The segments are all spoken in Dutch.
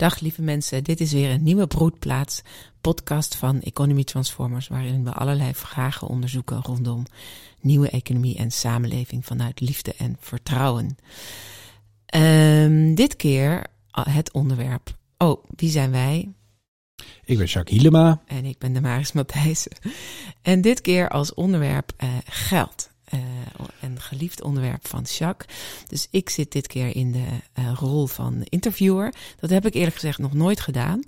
Dag lieve mensen, dit is weer een nieuwe broedplaats podcast van Economy Transformers, waarin we allerlei vragen onderzoeken rondom nieuwe economie en samenleving vanuit liefde en vertrouwen. Um, dit keer het onderwerp. Oh, wie zijn wij? Ik ben Jacques Hielema. En ik ben Damaris Matthijssen. En dit keer als onderwerp uh, geld. Uh, een geliefd onderwerp van Jacques. Dus ik zit dit keer in de uh, rol van interviewer. Dat heb ik eerlijk gezegd nog nooit gedaan.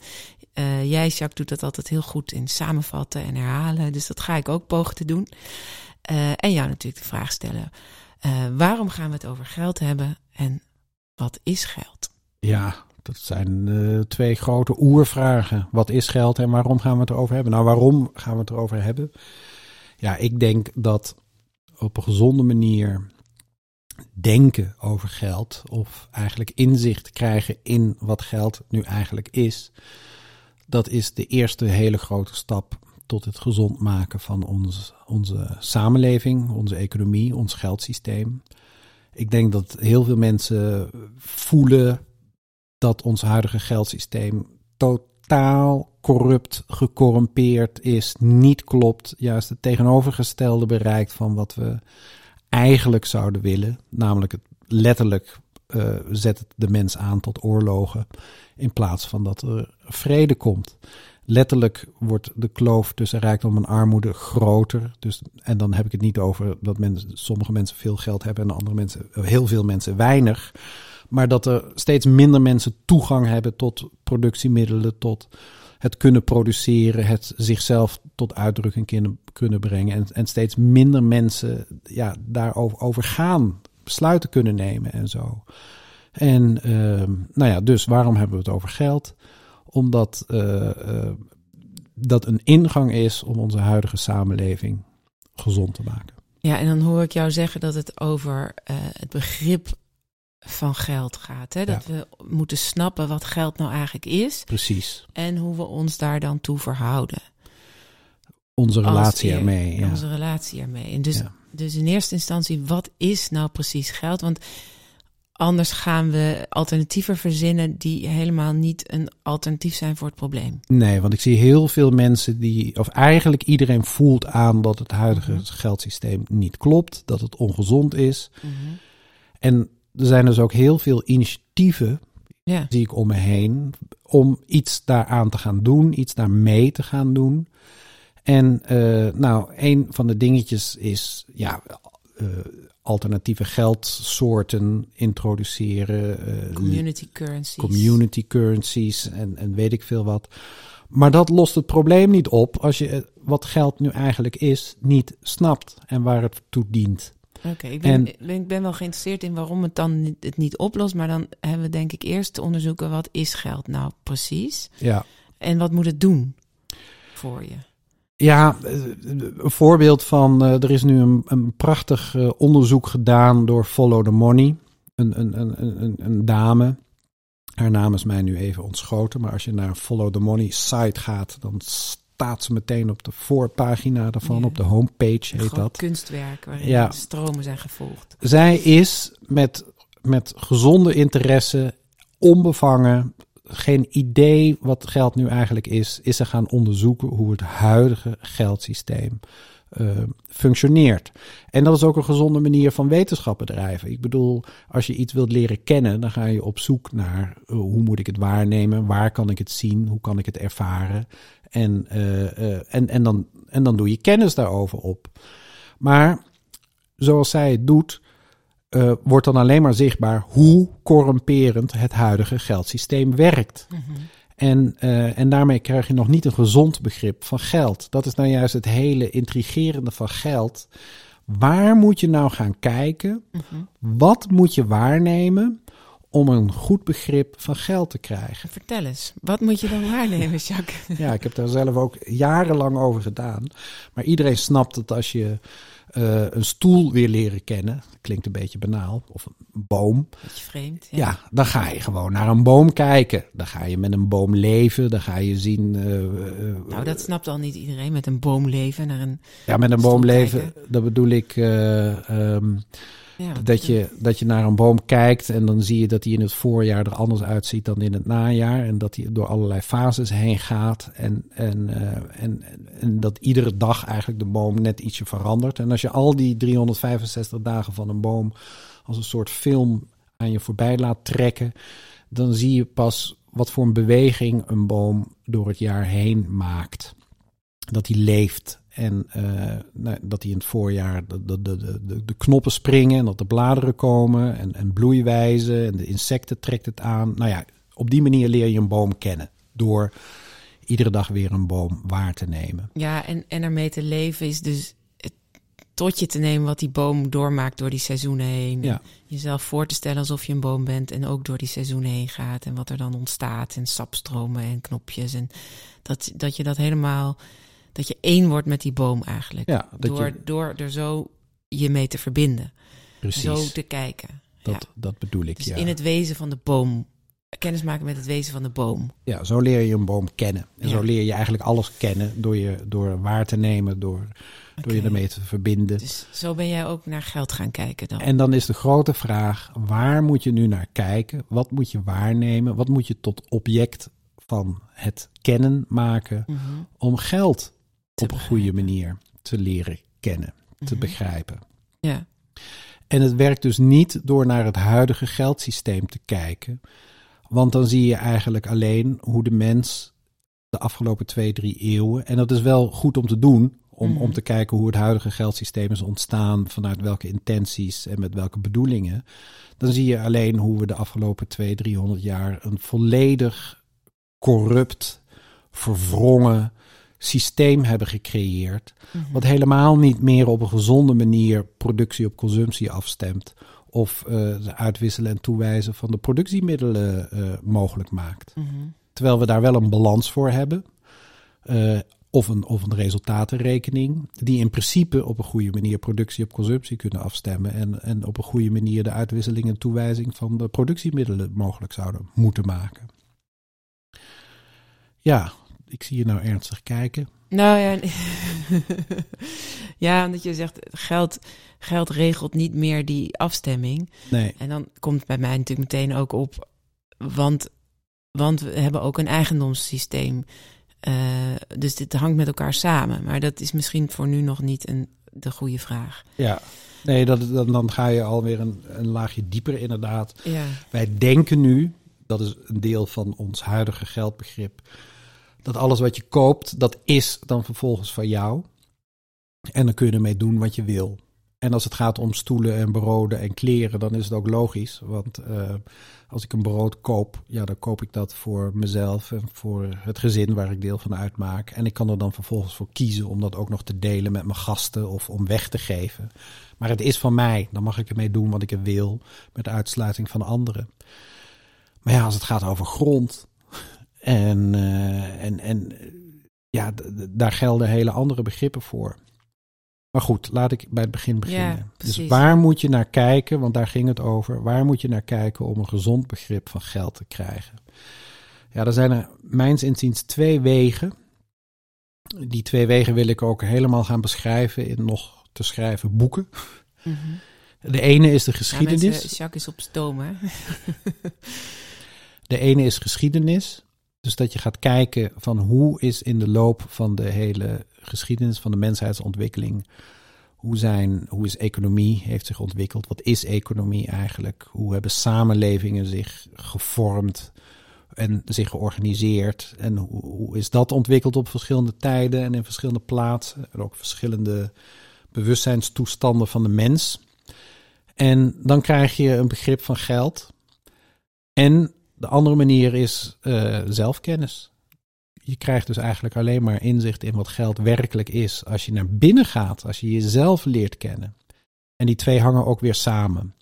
Uh, jij, Jacques, doet dat altijd heel goed in samenvatten en herhalen. Dus dat ga ik ook pogen te doen. en jou natuurlijk de vraag stellen: waarom gaan we het over geld hebben en wat is geld? Ja, dat zijn twee grote oervragen. Wat is geld en waarom gaan we het erover hebben? Nou, waarom gaan we het erover hebben? Ja, ik denk dat op een gezonde manier denken over geld, of eigenlijk inzicht krijgen in wat geld nu eigenlijk is, dat is de eerste hele grote stap tot het gezond maken van ons, onze samenleving, onze economie, ons geldsysteem. Ik denk dat heel veel mensen voelen dat ons huidige geldsysteem totaal corrupt, gecorrumpeerd is, niet klopt, juist het tegenovergestelde bereikt van wat we eigenlijk zouden willen, namelijk het letterlijk uh, zet de mens aan tot oorlogen in plaats van dat er vrede komt. Letterlijk wordt de kloof tussen rijkdom en armoede groter. Dus, en dan heb ik het niet over dat sommige mensen veel geld hebben en andere mensen, heel veel mensen weinig. Maar dat er steeds minder mensen toegang hebben tot productiemiddelen, tot het kunnen produceren, het zichzelf tot uitdrukking kunnen, kunnen brengen. En, en steeds minder mensen ja, daarover over gaan, besluiten kunnen nemen en zo. En uh, nou ja, dus waarom hebben we het over geld? Omdat uh, uh, dat een ingang is om onze huidige samenleving gezond te maken. Ja, en dan hoor ik jou zeggen dat het over uh, het begrip van geld gaat. Hè? Dat we moeten snappen wat geld nou eigenlijk is. Precies. En hoe we ons daar dan toe verhouden. Onze relatie ermee. Ja. Onze relatie ermee. En dus, ja. dus in eerste instantie, wat is nou precies geld? Want anders gaan we alternatieven verzinnen die helemaal niet een alternatief zijn voor het probleem. Nee, want ik zie heel veel mensen die, of eigenlijk iedereen voelt aan dat het huidige mm -hmm. geldsysteem niet klopt, dat het ongezond is. Mm -hmm. En er zijn dus ook heel veel initiatieven, ja. zie ik om me heen, om iets daaraan te gaan doen, iets daarmee te gaan doen. En uh, nou, een van de dingetjes is ja, uh, alternatieve geldsoorten introduceren. Uh, community currencies. Community currencies en, en weet ik veel wat. Maar dat lost het probleem niet op als je wat geld nu eigenlijk is niet snapt en waar het toe dient. Oké, okay, ik, ben, ik ben wel geïnteresseerd in waarom het dan het niet oplost. Maar dan hebben we denk ik eerst te onderzoeken wat is geld nou precies. Ja. En wat moet het doen voor je? Ja, een voorbeeld van, uh, er is nu een, een prachtig uh, onderzoek gedaan door Follow the Money. Een, een, een, een, een dame, haar naam is mij nu even ontschoten, maar als je naar Follow the Money site gaat, dan staat ze meteen op de voorpagina daarvan, ja. op de homepage heet dat. kunstwerk waarin ja. stromen zijn gevolgd. Zij is met, met gezonde interesse, onbevangen, geen idee wat geld nu eigenlijk is, is ze gaan onderzoeken hoe het huidige geldsysteem uh, functioneert. En dat is ook een gezonde manier van wetenschap bedrijven. Ik bedoel, als je iets wilt leren kennen, dan ga je op zoek naar uh, hoe moet ik het waarnemen, waar kan ik het zien, hoe kan ik het ervaren. En, uh, en, en, dan, en dan doe je kennis daarover op. Maar zoals zij het doet, uh, wordt dan alleen maar zichtbaar hoe corrumperend het huidige geldsysteem werkt. Mm -hmm. En, uh, en daarmee krijg je nog niet een gezond begrip van geld. Dat is nou juist het hele intrigerende van geld. Waar moet je nou gaan kijken? Mm -hmm. Wat moet je waarnemen om een goed begrip van geld te krijgen? Vertel eens, wat moet je dan waarnemen, Jacques? ja, ik heb daar zelf ook jarenlang over gedaan. Maar iedereen snapt dat als je uh, een stoel weer leren kennen. Klinkt een beetje banaal. Of een boom. Beetje vreemd. Ja. ja. dan ga je gewoon naar een boom kijken. Dan ga je met een boom leven. Dan ga je zien. Uh, uh, nou, dat snapt al niet iedereen. Met een boom leven naar een. Ja, met een boom leven. Dat bedoel ik. Um, Ja, Dat je, dat je naar een boom kijkt en dan zie je dat hij in het voorjaar er anders uitziet dan in het najaar. En dat hij door allerlei fases heen gaat. En, en, eh, en, en, en dat iedere dag eigenlijk de boom net ietsje verandert. En als je al die 365 dagen van een boom als een soort film aan je voorbij laat trekken, dan zie je pas wat voor een beweging een boom door het jaar heen maakt. Dat hij leeft en eh, nou, dat hij in het voorjaar de, de, de, de, de knoppen springen en dat de bladeren komen en, en bloeiwijzen en de insecten trekt het aan. Nou ja, op die manier leer je een boom kennen door iedere dag weer een boom waar te nemen. Ja, en, en ermee te leven is dus het tot je te nemen wat die boom doormaakt door die seizoenen heen. Ja. Jezelf voor te stellen alsof je een boom bent en ook door die seizoenen heen gaat. En wat er dan ontstaat en sapstromen en knopjes. En dat, dat je dat helemaal, dat je één wordt met die boom eigenlijk. Ja, door, je, door er zo je mee te verbinden. precies. Zo te kijken. dat, ja. dat bedoel ik. Dus ja. in het wezen van de boom. Kennis maken met het wezen van de boom. ja, zo leer je een boom kennen. En Ja. zo leer je eigenlijk alles kennen door je door waar te nemen, door, door je ermee te verbinden. Dus zo ben jij ook naar geld gaan kijken dan. En dan is de grote vraag: waar moet je nu naar kijken? Wat moet je waarnemen? Wat moet je tot object van het kennen maken Mhm. om geld Te op een goede manier te leren kennen, te Mhm. begrijpen? Ja. En het werkt dus niet door naar het huidige geldsysteem te kijken, want dan zie je eigenlijk alleen hoe de mens de afgelopen twee, drie eeuwen, en dat is wel goed om te doen, om, Mhm. om te kijken hoe het huidige geldsysteem is ontstaan, vanuit welke intenties en met welke bedoelingen, dan zie je alleen hoe we de afgelopen twee, driehonderd jaar een volledig corrupt, verwrongen systeem hebben gecreëerd, Mhm. wat helemaal niet meer op een gezonde manier productie op consumptie afstemt. Of eh, de uitwisselen en toewijzen van de productiemiddelen eh, mogelijk maakt. Mhm. Terwijl we daar wel een balans voor hebben. eh, of, een, of een resultatenrekening. Die in principe op een goede manier productie op consumptie kunnen afstemmen. En, en op een goede manier de uitwisseling en toewijzing van de productiemiddelen mogelijk zouden moeten maken. Ja, ik zie je nou ernstig kijken. Nou ja, ja, omdat je zegt geld, geld regelt niet meer die afstemming. Nee, En dan komt bij mij natuurlijk meteen ook op, want, want we hebben ook een eigendomssysteem. Eh, dus dit hangt met elkaar samen. Maar dat is misschien voor nu nog niet een, de goede vraag. ja. Nee, dat, dan, dan ga je alweer een, een laagje dieper inderdaad. Ja, Wij denken nu, dat is een deel van ons huidige geldbegrip, dat alles wat je koopt, dat is dan vervolgens van jou. En dan kun je ermee doen wat je wil. En als het gaat om stoelen en broden en kleren, dan is het ook logisch. Want eh, als ik een brood koop, ja, dan koop ik dat voor mezelf en voor het gezin waar ik deel van uitmaak. En ik kan er dan vervolgens voor kiezen om dat ook nog te delen met mijn gasten of om weg te geven. Maar het is van mij, dan mag ik ermee doen wat ik er wil, met uitsluiting van anderen. Maar ja, als het gaat over grond en, eh, en, en ja, daar gelden hele andere begrippen voor. Maar goed, laat ik bij het begin beginnen. dus waar moet je naar kijken, want daar ging het over. Waar moet je naar kijken om een gezond begrip van geld te krijgen? Ja, er zijn er mijns inziens twee wegen. Die twee wegen wil ik ook helemaal gaan beschrijven in nog te schrijven boeken. Mhm. De ene is de Ja, geschiedenis. mensen, Jacques is op stoom, hè? De ene is geschiedenis. Dus dat je gaat kijken van hoe is in de loop van de hele geschiedenis van de menshheidsontwikkeling. Hoe, zijn, hoe is economie heeft zich ontwikkeld? Wat is economie eigenlijk? Hoe hebben samenlevingen zich gevormd en zich georganiseerd? En hoe, hoe is dat ontwikkeld op verschillende tijden en in verschillende plaatsen? En ook verschillende bewustzijnstoestanden van de mens. En dan krijg je een begrip van geld. En de andere manier is eh, zelfkennis. Je krijgt dus eigenlijk alleen maar inzicht in wat geld werkelijk is als je naar binnen gaat, als je jezelf leert kennen. En die twee hangen ook weer samen.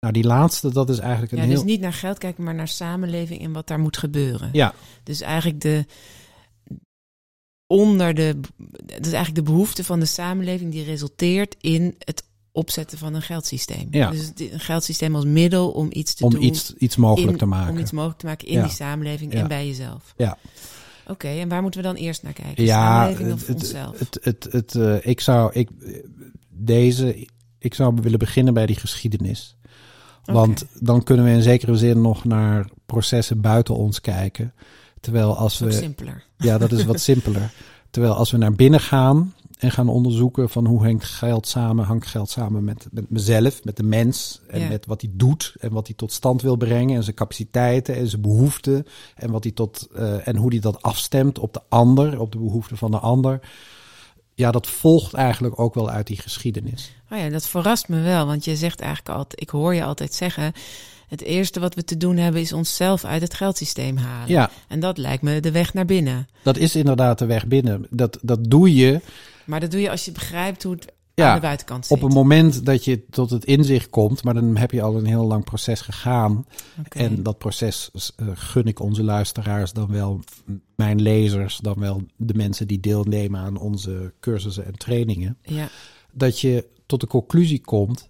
Nou, die laatste, dat is eigenlijk een Ja, heel. dus niet naar geld kijken, maar naar samenleving en wat daar moet gebeuren. Ja, Dus eigenlijk de onder de, dus eigenlijk de behoefte van de samenleving die resulteert in het opzetten van een geldsysteem. Ja. Dus een geldsysteem als middel om iets te om doen. iets, iets mogelijk in- te maken. Om iets mogelijk te maken in Ja. die samenleving Ja. en bij jezelf. Ja. Oké, en waar moeten we dan eerst naar kijken? ja, samenleving of het, onszelf? het, het, het, eh, ik zou, ik, deze Ik zou willen beginnen bij die geschiedenis. Want dan kunnen we in zekere zin nog naar processen buiten ons kijken. Terwijl als we. Simpeler. Ja, dat is wat simpeler. Terwijl als we naar binnen gaan en gaan onderzoeken van hoe hangt geld samen, hangt geld samen met, met mezelf, met de mens en met wat hij doet en wat hij tot stand wil brengen en zijn capaciteiten en zijn behoeften en wat hij tot uh, en hoe hij dat afstemt op de ander, op de behoeften van de ander. Ja, dat volgt eigenlijk ook wel uit die geschiedenis. Oh ja, dat verrast me wel, want je zegt eigenlijk altijd, ik hoor je altijd zeggen, het eerste wat we te doen hebben is onszelf uit het geldsysteem halen. Ja. En dat lijkt me de weg naar binnen. Dat is inderdaad de weg binnen. Dat, dat doe je. Maar dat doe je als je begrijpt hoe het aan de buitenkant zit. Op het moment dat je tot het inzicht komt, maar dan heb je al een heel lang proces gegaan. En dat proces uh, gun ik onze luisteraars, dan wel mijn lezers, dan wel de mensen die deelnemen aan onze cursussen en trainingen. Ja. Dat je tot de conclusie komt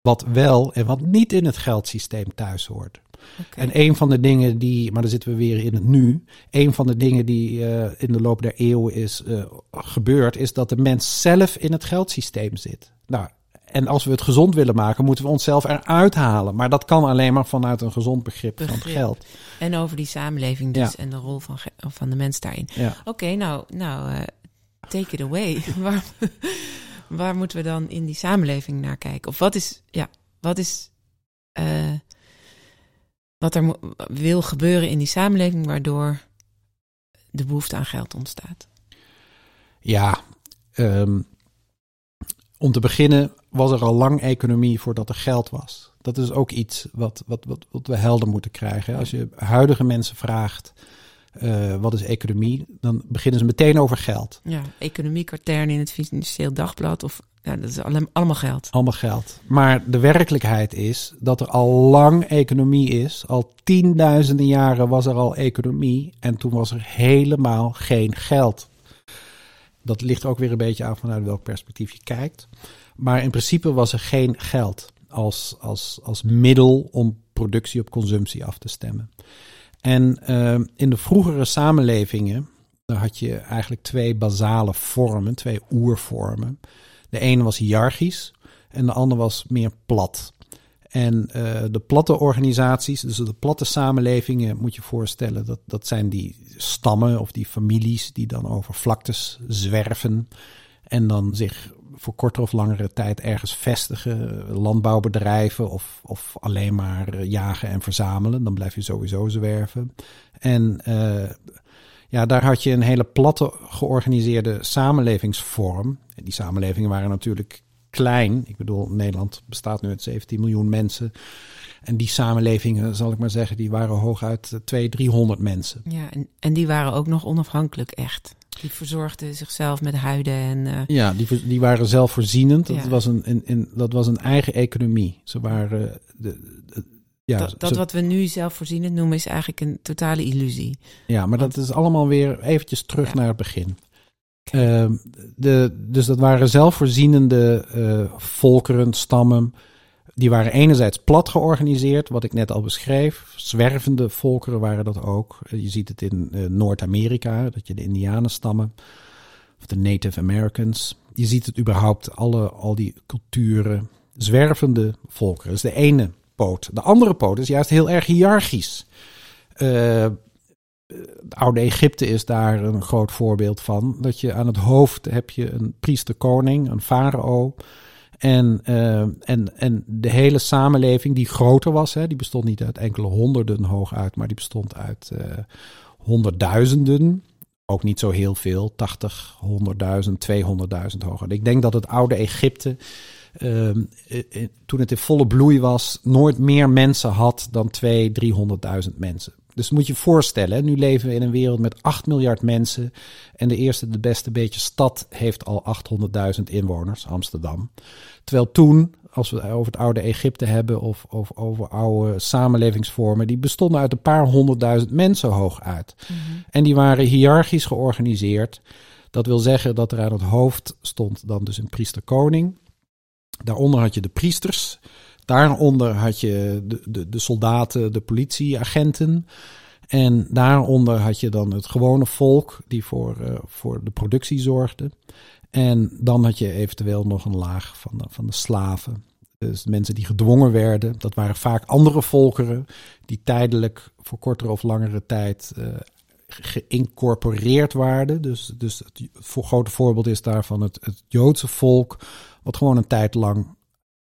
wat wel en wat niet in het geldsysteem thuis hoort. Okay. En een van de dingen die, maar dan zitten we weer in het nu. Een van de dingen die uh, in de loop der eeuwen is uh, gebeurd, is dat de mens zelf in het geldsysteem zit. Nou, en als we het gezond willen maken, moeten we onszelf eruit halen. Maar dat kan alleen maar vanuit een gezond begrip, begrip. van het geld. En over die samenleving dus ja. en de rol van, van de mens daarin. Ja. Oké, okay, nou, nou uh, take it away. waar, waar moeten we dan in die samenleving naar kijken? Of wat is, ja, wat is uh, wat er wil gebeuren in die samenleving waardoor de behoefte aan geld ontstaat? Ja, um, om te beginnen was er al lang economie voordat er geld was. Dat is ook iets wat, wat, wat, wat we helder moeten krijgen. Als je huidige mensen vraagt uh, wat is economie, dan beginnen ze meteen over geld. Ja, economie, in het Financieel Dagblad of ja, dat is allemaal geld. Allemaal geld. Maar de werkelijkheid is dat er al lang economie is. Al tienduizenden jaren was er al economie. En toen was er helemaal geen geld. Dat ligt ook weer een beetje aan vanuit welk perspectief je kijkt. Maar in principe was er geen geld als, als, als middel om productie op consumptie af te stemmen. En uh, in de vroegere samenlevingen, daar had je eigenlijk twee basale vormen, twee oervormen. De ene was hiërarchisch en de andere was meer plat. En uh, de platte organisaties, dus de platte samenlevingen, moet je voorstellen, dat, dat zijn die stammen of die families die dan over vlaktes zwerven. En dan zich voor kortere of langere tijd ergens vestigen, landbouwbedrijven of, of alleen maar jagen en verzamelen. Dan blijf je sowieso zwerven. En uh, ja, daar had je een hele platte georganiseerde samenlevingsvorm. Die samenlevingen waren natuurlijk klein. Ik bedoel, Nederland bestaat nu uit 17 miljoen mensen. En die samenlevingen, zal ik maar zeggen, die waren hooguit 200, 300 mensen. Ja, en, en die waren ook nog onafhankelijk echt. Die verzorgden zichzelf met huiden en... Uh... Ja, die, die waren zelfvoorzienend. Dat, ja. was een, een, een, dat was een eigen economie. Ze waren... De, de, ja, dat, dat wat we nu zelfvoorzienend noemen is eigenlijk een totale illusie. Ja, maar dat is allemaal weer eventjes terug ja. naar het begin. Uh, de, dus dat waren zelfvoorzienende uh, volkeren, stammen. Die waren enerzijds plat georganiseerd, wat ik net al beschreef. Zwervende volkeren waren dat ook. Je ziet het in uh, Noord-Amerika, dat je de Indianenstammen, of de Native Americans. Je ziet het überhaupt, alle, al die culturen, zwervende volkeren. Is de ene poot. De andere poot is juist heel erg hiërarchisch. Uh, oude Egypte is daar een groot voorbeeld van. Dat je aan het hoofd heb je een priester-koning, een farao. En, uh, en, en de hele samenleving die groter was, hè, die bestond niet uit enkele honderden hooguit, maar die bestond uit uh, honderdduizenden. Ook niet zo heel veel, 80, 100.000, 200.000 hoger. Ik denk dat het oude Egypte, uh, toen het in volle bloei was, nooit meer mensen had dan 200.000, 300.000 mensen. Dus moet je je voorstellen, nu leven we in een wereld met 8 miljard mensen. En de eerste, de beste beetje stad heeft al 800.000 inwoners, Amsterdam. Terwijl toen, als we over het oude Egypte hebben of, of over oude samenlevingsvormen, die bestonden uit een paar honderdduizend mensen hooguit. Mm -hmm. En die waren hiërarchisch georganiseerd. Dat wil zeggen dat er aan het hoofd stond dan dus een priester-koning. Daaronder had je de priesters. Daaronder had je de, de, de soldaten, de politieagenten. En daaronder had je dan het gewone volk die voor, uh, voor de productie zorgde. En dan had je eventueel nog een laag van de, van de slaven. Dus mensen die gedwongen werden. Dat waren vaak andere volkeren die tijdelijk voor kortere of langere tijd uh, geïncorporeerd waren. Dus, dus het grote voorbeeld is daarvan het, het Joodse volk, wat gewoon een tijd lang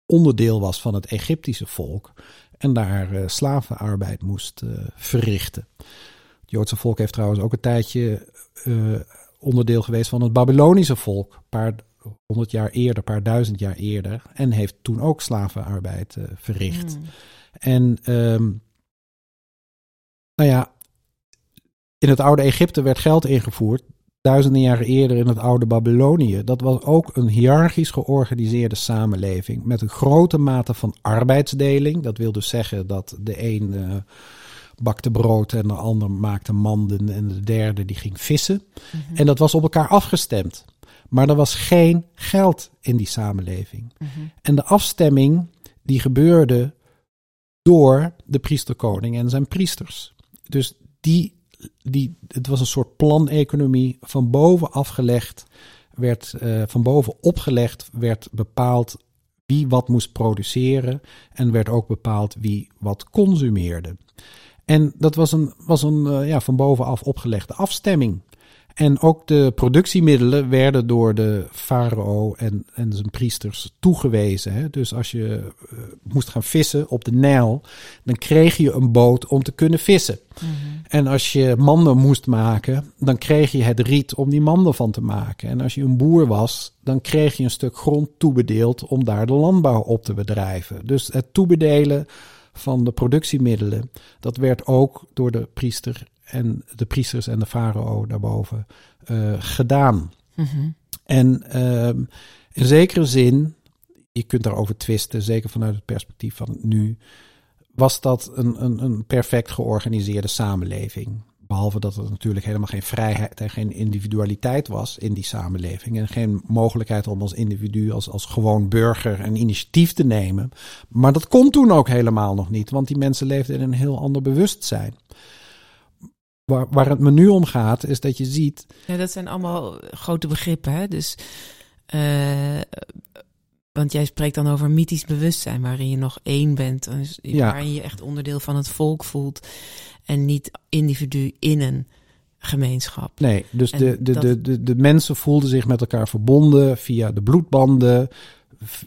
onderdeel was van het Egyptische volk en daar uh, slavenarbeid moest uh, verrichten. Het Joodse volk heeft trouwens ook een tijdje uh, onderdeel geweest van het Babylonische volk, een paar honderd jaar eerder, een paar duizend jaar eerder, en heeft toen ook slavenarbeid verricht. Mm. En um, nou ja, in het oude Egypte werd geld ingevoerd duizenden jaren eerder in het oude Babylonië. Dat was ook een hiërarchisch georganiseerde samenleving met een grote mate van arbeidsdeling. Dat wil dus zeggen dat de een uh, bakte brood en de ander maakte manden en de derde die ging vissen. Mhm. En dat was op elkaar afgestemd. Maar er was geen geld in die samenleving. Mhm. En de afstemming die gebeurde door de priesterkoning en zijn priesters. Dus die die, het was een soort planeconomie van boven afgelegd, werd uh, van boven opgelegd, werd bepaald wie wat moest produceren en werd ook bepaald wie wat consumeerde. En dat was een, was een uh, ja, van bovenaf opgelegde afstemming. En ook de productiemiddelen werden door de farao en, en zijn priesters toegewezen. Hè? Dus als je uh, moest gaan vissen op de Nijl, dan kreeg je een boot om te kunnen vissen. Mm -hmm. En als je manden moest maken, dan kreeg je het riet om die manden van te maken. En als je een boer was, dan kreeg je een stuk grond toebedeeld om daar de landbouw op te bedrijven. Dus het toebedelen van de productiemiddelen, dat werd ook door de priester en de priesters en de farao daarboven uh, gedaan. En uh, in zekere zin, je kunt daarover twisten, zeker vanuit het perspectief van het nu, was dat een, een, een perfect georganiseerde samenleving. Behalve dat er natuurlijk helemaal geen vrijheid en geen individualiteit was in die samenleving. En geen mogelijkheid om als individu, als, als gewoon burger, een initiatief te nemen. Maar dat kon toen ook helemaal nog niet, want die mensen leefden in een heel ander bewustzijn. Waar, waar het me nu om gaat, is dat je ziet. Ja, dat zijn allemaal grote begrippen. Hè? Dus, uh, want jij spreekt dan over mythisch bewustzijn, waarin je nog één bent. Ja. Waarin je echt onderdeel van het volk voelt. En niet individu in een gemeenschap. Nee, dus de, de, de, de, de mensen voelden zich met elkaar verbonden via de bloedbanden,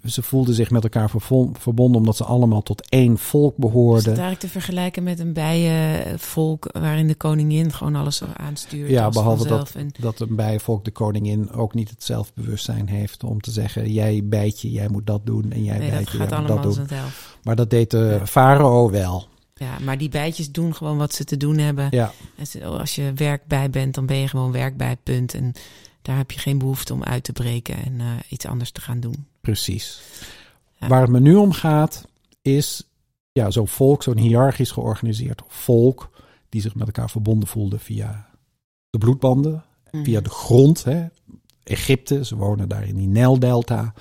ze voelden zich met elkaar verbonden omdat ze allemaal tot één volk behoorden. Is het eigenlijk te vergelijken met een bijenvolk waarin de koningin gewoon alles aanstuurt? Ja, behalve dat, en... dat een bijenvolk de koningin ook niet het zelfbewustzijn heeft om te zeggen: jij bijtje, jij moet dat doen en jij nee, bijtje, jij moet dat doen. Zelf. Maar dat deed de ja. farao wel. Ja, maar die bijtjes doen gewoon wat ze te doen hebben. Ja. Als je werkbij bent, dan ben je gewoon werkbij, punt. En daar heb je geen behoefte om uit te breken en uh, iets anders te gaan doen. Precies. Ja. Waar het me nu om gaat, is ja, zo'n volk, zo'n hiërarchisch georganiseerd volk, die zich met elkaar verbonden voelde via de bloedbanden, mm. via de grond. Hè. Egypte, ze wonen daar in die Nijldelta,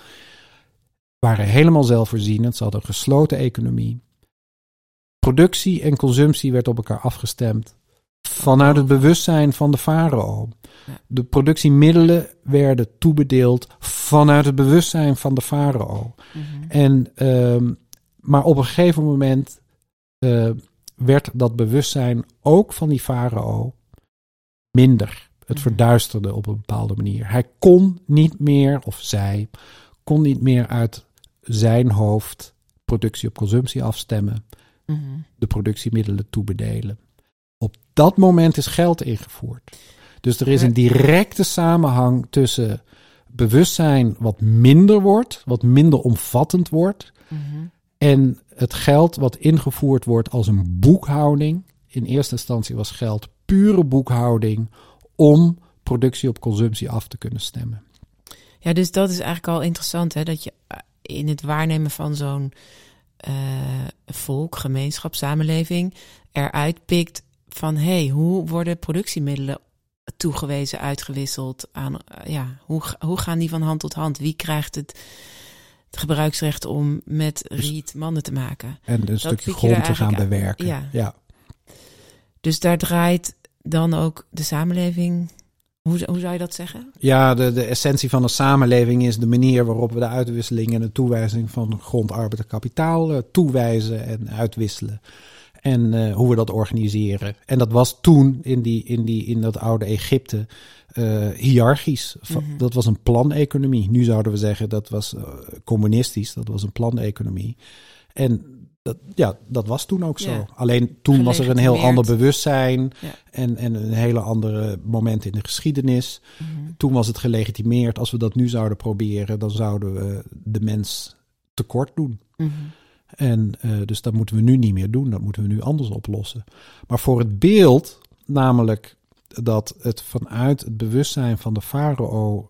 waren helemaal zelfvoorzienend. Ze hadden een gesloten economie. Productie en consumptie werd op elkaar afgestemd vanuit het bewustzijn van de farao. De productiemiddelen werden toebedeeld vanuit het bewustzijn van de farao. Mm-hmm. En, uh, maar op een gegeven moment uh, werd dat bewustzijn ook van die farao minder. Het mm-hmm. verduisterde op een bepaalde manier. Hij kon niet meer, of zij, kon niet meer uit zijn hoofd productie op consumptie afstemmen. Mm-hmm. De productiemiddelen toebedelen. Op dat moment is geld ingevoerd. Dus er is een directe samenhang tussen bewustzijn wat minder wordt, wat minder omvattend wordt, mm-hmm. en het geld wat ingevoerd wordt als een boekhouding. In eerste instantie was geld pure boekhouding om productie op consumptie af te kunnen stemmen. Ja, dus dat is eigenlijk al interessant, hè, dat je eh, in het waarnemen van zo'n uh, volk, gemeenschap, samenleving eruit pikt van hey, hoe worden productiemiddelen toegewezen, uitgewisseld aan, ja, hoe, hoe gaan die van hand tot hand? Wie krijgt het, het gebruiksrecht om met dus riet mannen te maken? En een dat stukje grond te gaan bewerken. Ja. ja. Dus daar draait dan ook de samenleving Hoe, hoe zou je dat zeggen? Ja, de, de essentie van een samenleving is de manier waarop we de uitwisseling en de toewijzing van grond, arbeid en kapitaal uh, toewijzen en uitwisselen. En uh, hoe we dat organiseren. En dat was toen in, die, in, die, in dat oude Egypte uh, hiërarchisch. -hmm. Dat was een planeconomie. Nu zouden we zeggen dat was communistisch. Dat was een planeconomie. En dat, ja, dat was toen ook zo. Ja. Alleen toen was er een heel ander bewustzijn ja. en, en een hele andere moment in de geschiedenis. -hmm. Toen was het gelegitimeerd. Als we dat nu zouden proberen, dan zouden we de mens tekort doen. Mm -hmm. En uh, dus dat moeten we nu niet meer doen. Dat moeten we nu anders oplossen. Maar voor het beeld, namelijk dat het vanuit het bewustzijn van de farao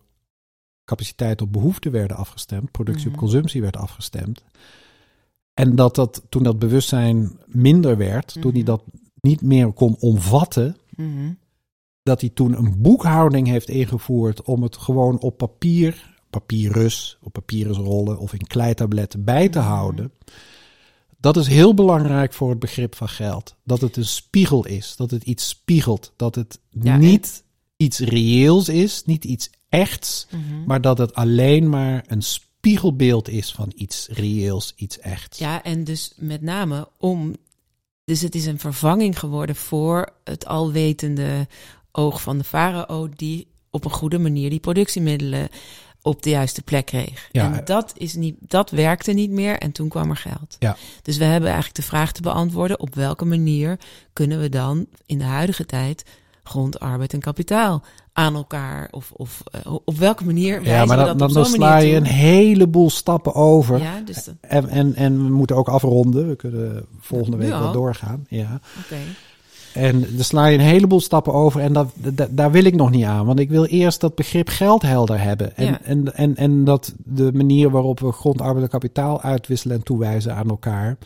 capaciteit op behoefte werden afgestemd, productie mm op consumptie werd afgestemd. En dat dat toen dat bewustzijn minder werd, mm -hmm. toen hij dat niet meer kon omvatten, mm -hmm. dat hij toen een boekhouding heeft ingevoerd om het gewoon op papier, papyrus, op papyrusrollen of in kleitabletten bij te houden. Dat is heel belangrijk voor het begrip van geld. Dat het een spiegel is, dat het iets spiegelt, dat het ja, niet en... iets reëels is, niet iets echts, maar dat het alleen maar een spiegel spiegelbeeld is van iets reëels, iets echt. Ja, en dus met name om. Dus het is een vervanging geworden voor het alwetende oog van de farao, die op een goede manier die productiemiddelen op de juiste plek kreeg. Ja. En dat, is niet, dat werkte niet meer en toen kwam er geld. Ja. Dus we hebben eigenlijk de vraag te beantwoorden: op welke manier kunnen we dan in de huidige tijd grond, arbeid en kapitaal aan elkaar? Of, of uh, op welke manier Ja, maar dan, dan, dan sla je een heleboel stappen over. Ja, dus de... en, en, en we moeten ook afronden. We kunnen volgende week wel doorgaan. Ja. Oké. Okay. En dan sla je een heleboel stappen over en dat, dat, daar wil ik nog niet aan. Want ik wil eerst dat begrip geld helder hebben. En, ja. en, en, en dat de manier waarop we grond, arbeid en kapitaal uitwisselen en toewijzen aan elkaar.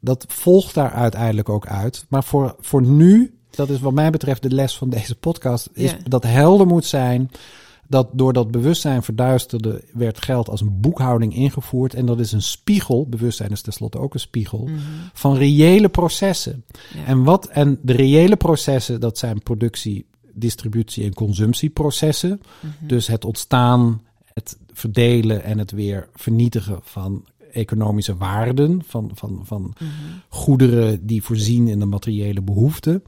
Dat volgt daar uiteindelijk ook uit. Maar voor, voor nu dat is wat mij betreft de les van deze podcast, is Ja. dat helder moet zijn dat door dat bewustzijn verduisterde werd geld als een boekhouding ingevoerd. En dat is een spiegel, bewustzijn is tenslotte ook een spiegel, Mhm. van reële processen. Ja. En, wat, en de reële processen, dat zijn productie, distributie en consumptieprocessen. Mhm. Dus het ontstaan, het verdelen en het weer vernietigen van economische waarden, van, van, van Mhm. goederen die voorzien in de materiële behoeften.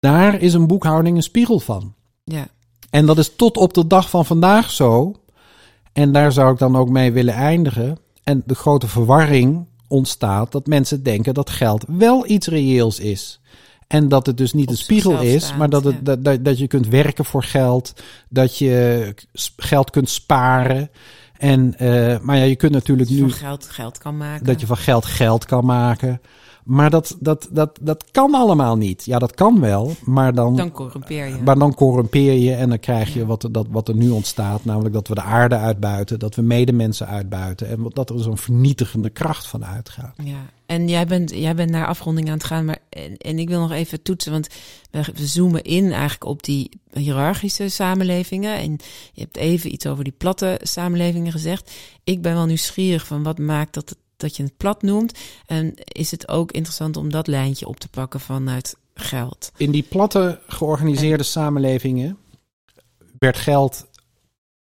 Daar is een boekhouding een spiegel van. Ja. En dat is tot op de dag van vandaag zo. En daar zou ik dan ook mee willen eindigen. En de grote verwarring ontstaat dat mensen denken dat geld wel iets reëels is. En dat het dus niet Op een spiegel is, staat, maar dat, het, ja. dat, dat, dat je kunt werken voor geld, dat je geld kunt sparen. En, eh, maar ja, je kunt natuurlijk Dus nu van geld geld kan maken. dat je van geld geld kan maken. Maar dat, dat, dat, dat kan allemaal niet. Ja, dat kan wel, maar dan, dan corrumpeer je. maar dan corrumpeer je en dan krijg je wat, er- dat, wat er nu ontstaat. Namelijk dat we de aarde uitbuiten, dat we medemensen uitbuiten. En dat er zo'n vernietigende kracht van uitgaat. Ja, en jij bent, jij bent naar afronding aan het gaan, maar en, en ik wil nog even toetsen, want we, we zoomen in eigenlijk op die hiërarchische samenlevingen. En je hebt even iets over die platte samenlevingen gezegd. Ik ben wel nieuwsgierig van wat maakt dat, het, dat je het plat noemt. En is het ook interessant om dat lijntje op te pakken vanuit geld? In die platte georganiseerde samenlevingen werd geld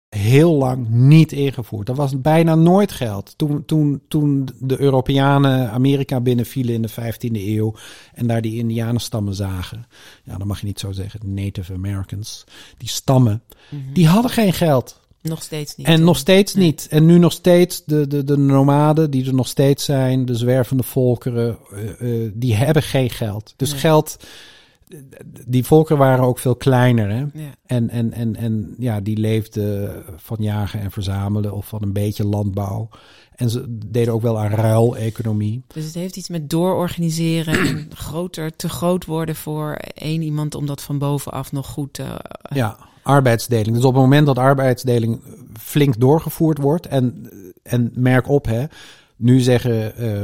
heel lang niet ingevoerd. Er was bijna nooit geld. Toen, toen, toen de Europeanen Amerika binnenvielen in de 15e eeuw en daar die Indianenstammen zagen. Ja, dat mag je niet zo zeggen. Native Americans. Die stammen, die hadden geen geld. Nog steeds niet. En nog steeds Nee. niet. En nu nog steeds de, de, de nomaden die er nog steeds zijn, de zwervende volkeren, eh, eh, die hebben geen geld. Dus Nee. geld, die volkeren waren ook veel kleiner. Hè? Ja. En, en, en, en ja, die leefden van jagen en verzamelen of van een beetje landbouw. En ze deden ook wel aan ruileconomie. Dus het heeft iets met doororganiseren en groter, te groot worden voor één iemand om dat van bovenaf nog goed te... Ja, arbeidsdeling. Dus op het moment dat arbeidsdeling flink doorgevoerd wordt, en, en merk op, hè, nu zeggen eh,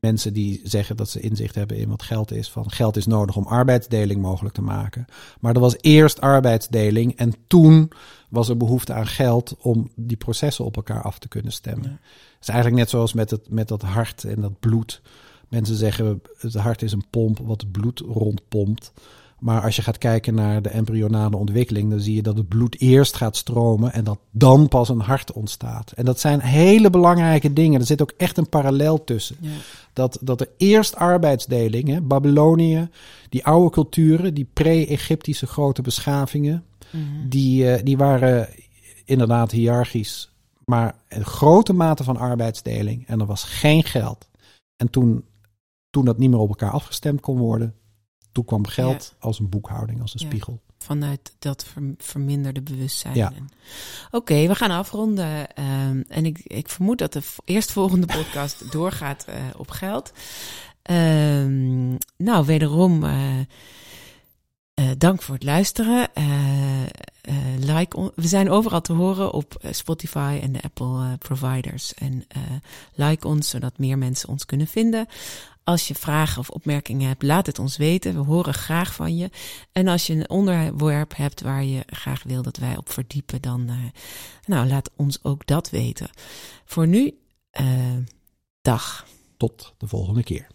mensen die zeggen dat ze inzicht hebben in wat geld is, van geld is nodig om arbeidsdeling mogelijk te maken. Maar er was eerst arbeidsdeling en toen was er behoefte aan geld om die processen op elkaar af te kunnen stemmen. Ja. Het is eigenlijk net zoals met, het, met dat hart en dat bloed. Mensen zeggen het hart is een pomp wat het bloed rondpompt. Maar als je gaat kijken naar de embryonale ontwikkeling, dan zie je dat het bloed eerst gaat stromen en dat dan pas een hart ontstaat. En dat zijn hele belangrijke dingen. Er zit ook echt een parallel tussen. Ja. Dat, dat er eerst arbeidsdeling, hè, Babylonië, die oude culturen, die pre-Egyptische grote beschavingen, Mhm. die, eh, die waren inderdaad hiërarchisch, maar een grote mate van arbeidsdeling. En er was geen geld. En toen, toen dat niet meer op elkaar afgestemd kon worden, toen kwam geld als een boekhouding, als een Ja. spiegel. Vanuit dat ver- verminderde bewustzijn. Ja. Oké, we gaan afronden. Ehm, en ik, ik vermoed dat de eerstvolgende podcast doorgaat eh, op geld. Ehm, nou, wederom eh, eh, dank voor het luisteren. Eh, eh, like we zijn overal te horen op Spotify en de Apple providers. En like ons, zodat meer mensen ons kunnen vinden. Als je vragen of opmerkingen hebt, laat het ons weten. We horen graag van je. En als je een onderwerp hebt waar je graag wil dat wij op verdiepen, dan nou, laat ons ook dat weten. Voor nu, dag. Tot de volgende keer.